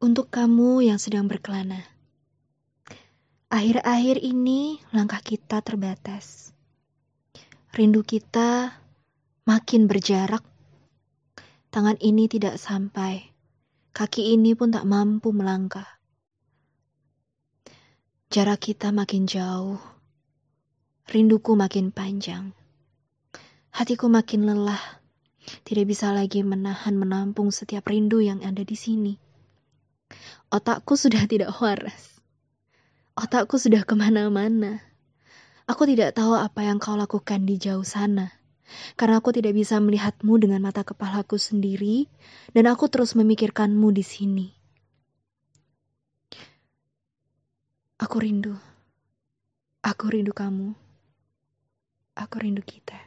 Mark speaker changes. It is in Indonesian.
Speaker 1: Untuk kamu yang sedang berkelana. Akhir-akhir ini langkah kita terbatas. Rindu kita makin berjarak. Tangan ini tidak sampai. Kaki ini pun tak mampu melangkah. Jarak kita makin jauh. Rinduku makin panjang. Hatiku makin lelah. Tidak bisa lagi menahan menampung setiap rindu yang ada di sini. Otakku sudah tidak waras. Otakku sudah ke mana-mana. Aku tidak tahu apa yang kau lakukan di jauh sana. Karena aku tidak bisa melihatmu dengan mata kepalaku sendiri, dan aku terus memikirkanmu di sini. Aku rindu. Aku rindu kamu. Aku rindu kita.